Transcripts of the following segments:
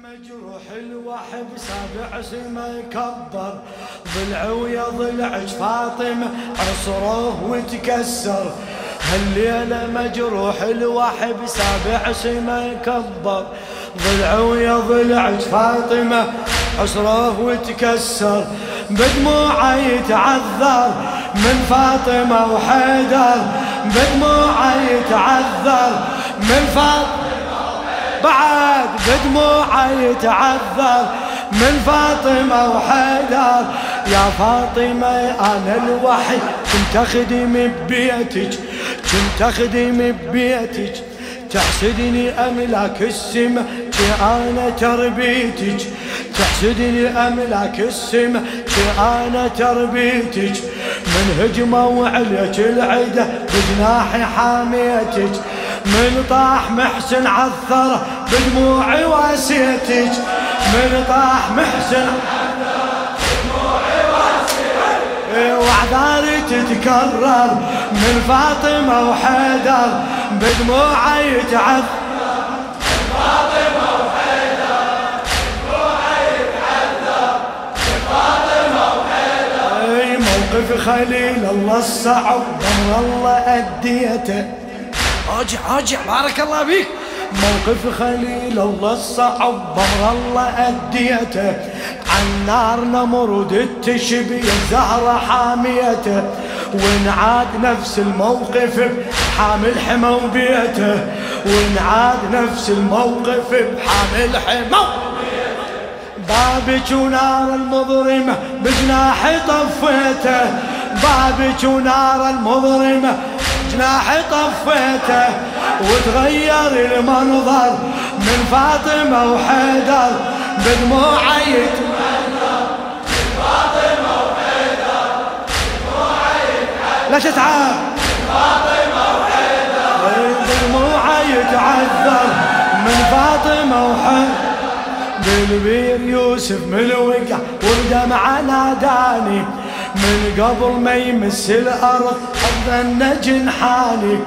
مجروح الوحب سابع سما يكبر. ضلع ويا ضلعك فاطمة عصره وتكسر. هالليلة مجروح الوحب سابع سما يكبر. ضلع ويا ضلعك فاطمة عصره وتكسر. بدموعه يتعذر من فاطمة وحيدر. بدموعه يتعذر من فاطمة بعد بدموعه يتعذر من فاطمة وحيدر. يا فاطمة أنا الوحيد كنت أخدم ببيتك كنت أخدم ببيتك. تحسدني أملاك السماء أنا تربيتك. تحسدني أملاك السماء أنا تربيتك. من هجمة وعليك العدة بجناحي حاميتك. من طاح محسن عثر بدموعي واسيتك. من طاح محسن وعذاري تتكرر من فاطمة وحيدر بدموعي يتعثر. موقف خليل الله الصعب أمر الله أديته. راجع راجع بارك الله فيك. موقف خليل الله الصعب بر الله أديته. عن نار نمرود تشبي الزهرة حاميته. ونعاد نفس الموقف بحامل حمى وبيته ونعاد نفس الموقف بحامل حمى بابك ونار المظلمة بجناحي طفيته. بابك ونار المظلمة جناحي طفيته وتغير المنظر من فاطمة وحيدر بدموعي لا تتعب. فاطمة وحيدر بدموعي يتعذر من فاطمة وحيدر. بالبير يوسف من الوقع والدمعة ناداني. من قبل ما يمس الأرض أظن جنحاني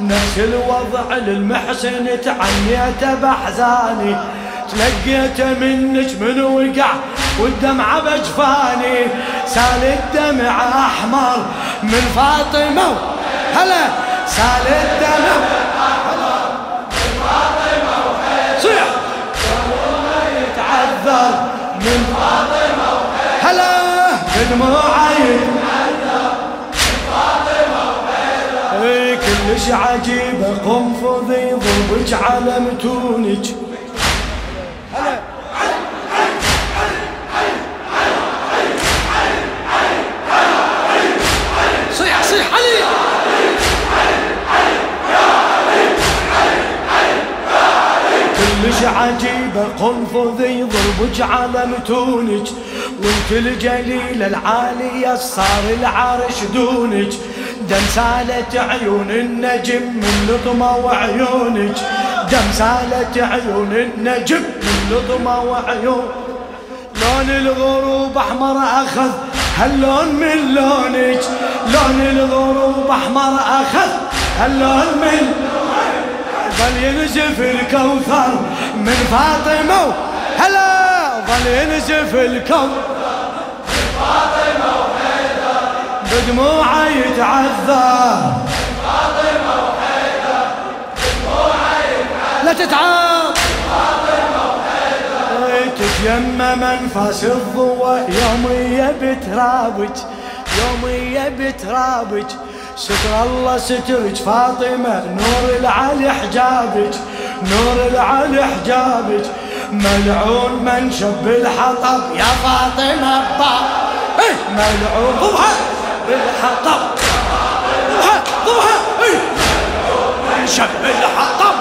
نفس الوضع للمحسن تعنيته بأحزاني. تلقيته منك من وقع والدمعة بجفاني سال الدمع أحمر من فاطمة هلا. سال الدمع من فاطمة صيح. يتعذر من فاطمة هلا. كلش عجيبة؟ قنفذي ضربك على متونك. هلا صيح صيح علي! كلش عجيبة قنفذي ضربك على متونك. وانت الجليلة العالية صار العرش دونك. دم سالت عيون النجم من لطمة وعيونك. دم سالت عيون النجم من لطمة وعيون. لون الغروب أحمر أخذ هاللون من لونك؟ لون الغروب أحمر أخذ هاللون من ظل ينزف الكوثر من فاطمة هلا! ظل ينزف الكوثر من فاطمة. بدموعه يتعذر فاطمة وحيدر بدموعه لا تتعب. فاطمة وحيدر تتيمم أنفاس الضوء. يومية بترابج يومية بترابج ستر الله سترك فاطمة. نور العلي حجابك نور العلي حجابك ملعون من شب الحطب. يا فاطمة با إيه ملعون. بالحطب ملعون من شب الحطب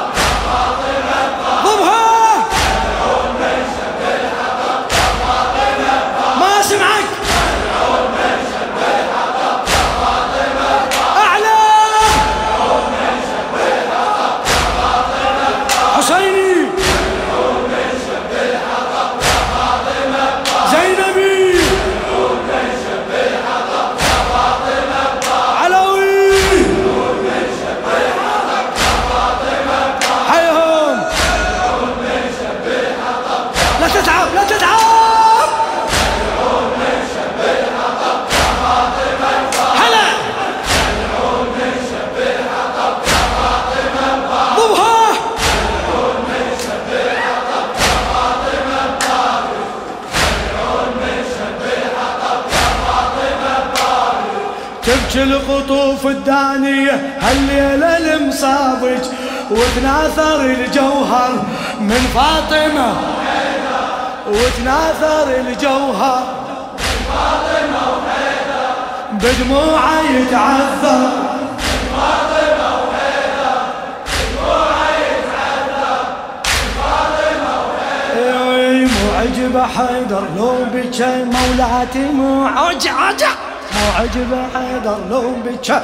تحكي القطوف الدانية هالليلة المصابج وتناثر الجوهر من فاطمة. وتناثر الجوهر من فاطمة بدموعه يتعذر. مو عجبه حيدر لو بكى مولاتي مو عجع عجع مو عجبه حيدر لو بكى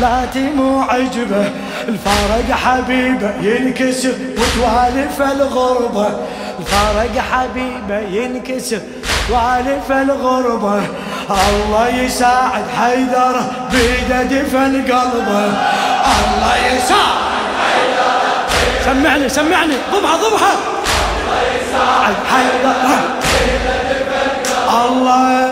لاتي مو عجبه الفارق حبيبة ينكسر وتوالف الغربة. الفارق حبيبة ينكسر والف الغربة. الله يساعد حيدر بيده دفن قلبه الله يساعد سمعني سمعني. ضبها ضبها الله يساعد حيدر الله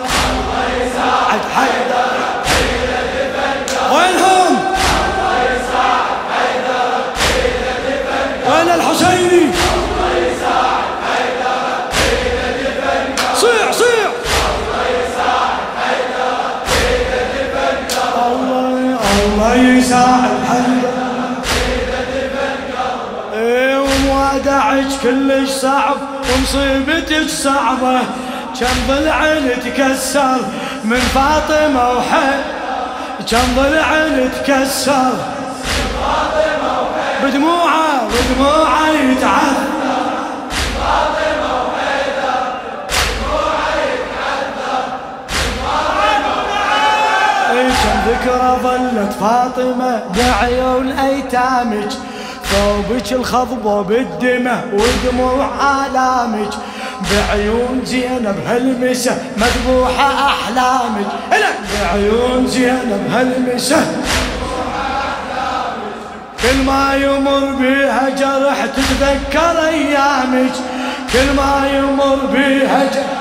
وموادعك كلش صعب ومصيبتك صعبة. كم ضلع تكسر من فاطمة وحي؟ كم ضلع تكسر بدموعه بدموعه يتعذب كم ذكرى ظلت فاطمة بعيون أيتامك. ثوبك الخضبة بالدمى ودموع آلامك. بعيون زينب هالمسة مذبوحة أحلامك. بعيون زينب هالمسة كل ما يمر بيها جرح تتذكر أيامك. كل ما يمر بيها جرح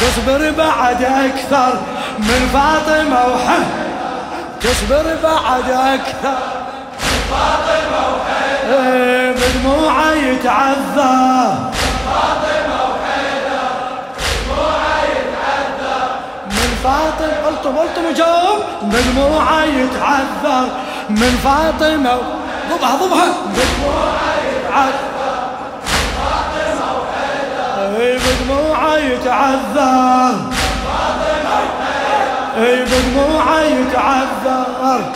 تصبر بعد أكثر من فاطمة وحن تصبر بعد أكثر من فاطمه وحن إيه، بدموعه يتعذر فاطمة قلتم قلتم وجاوب بدموعه يتعذر من فاطمة ضبها ضبها. بدموعه يتعذر أي بدموعه يتعذر اي بدموعه يتعذر.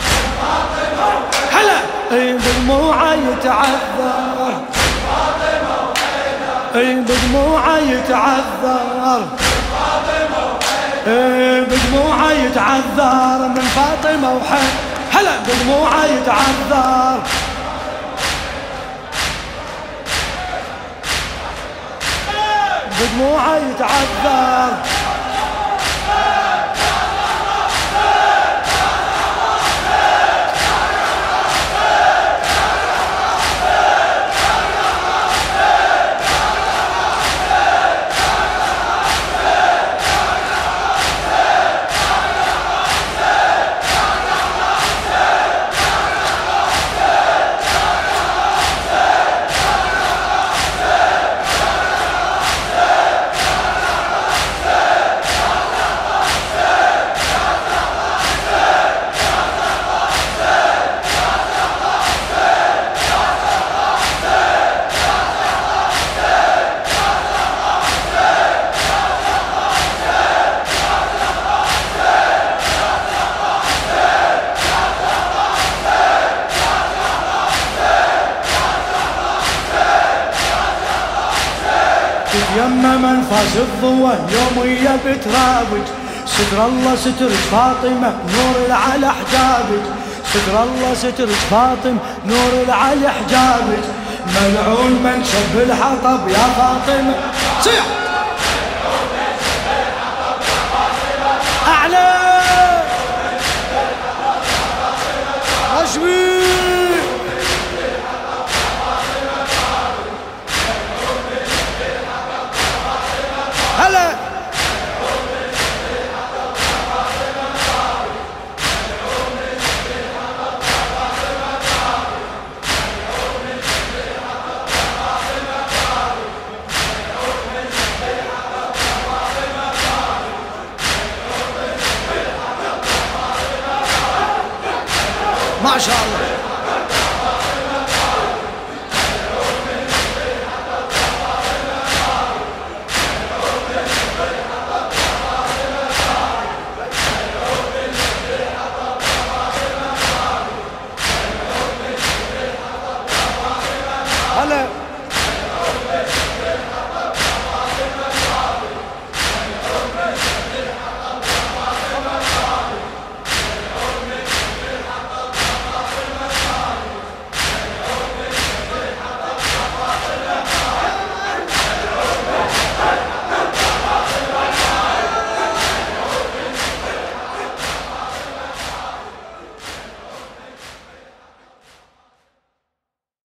هلا. اي بدموعه يتعذر. اي بدموعه يتعذر. إيه، بدموعه يتعذر من فاطمة وحن هلا. بدموعه يتعذر. بدموعه يتعذر. يما منفاس الضوى يوم ويا بترابج ستر الله سترك فاطمة نور على حجابك. ستر الله سترك فاطمة نور على حجابك. ملعون من شب الحطب يا فاطمة. صيح!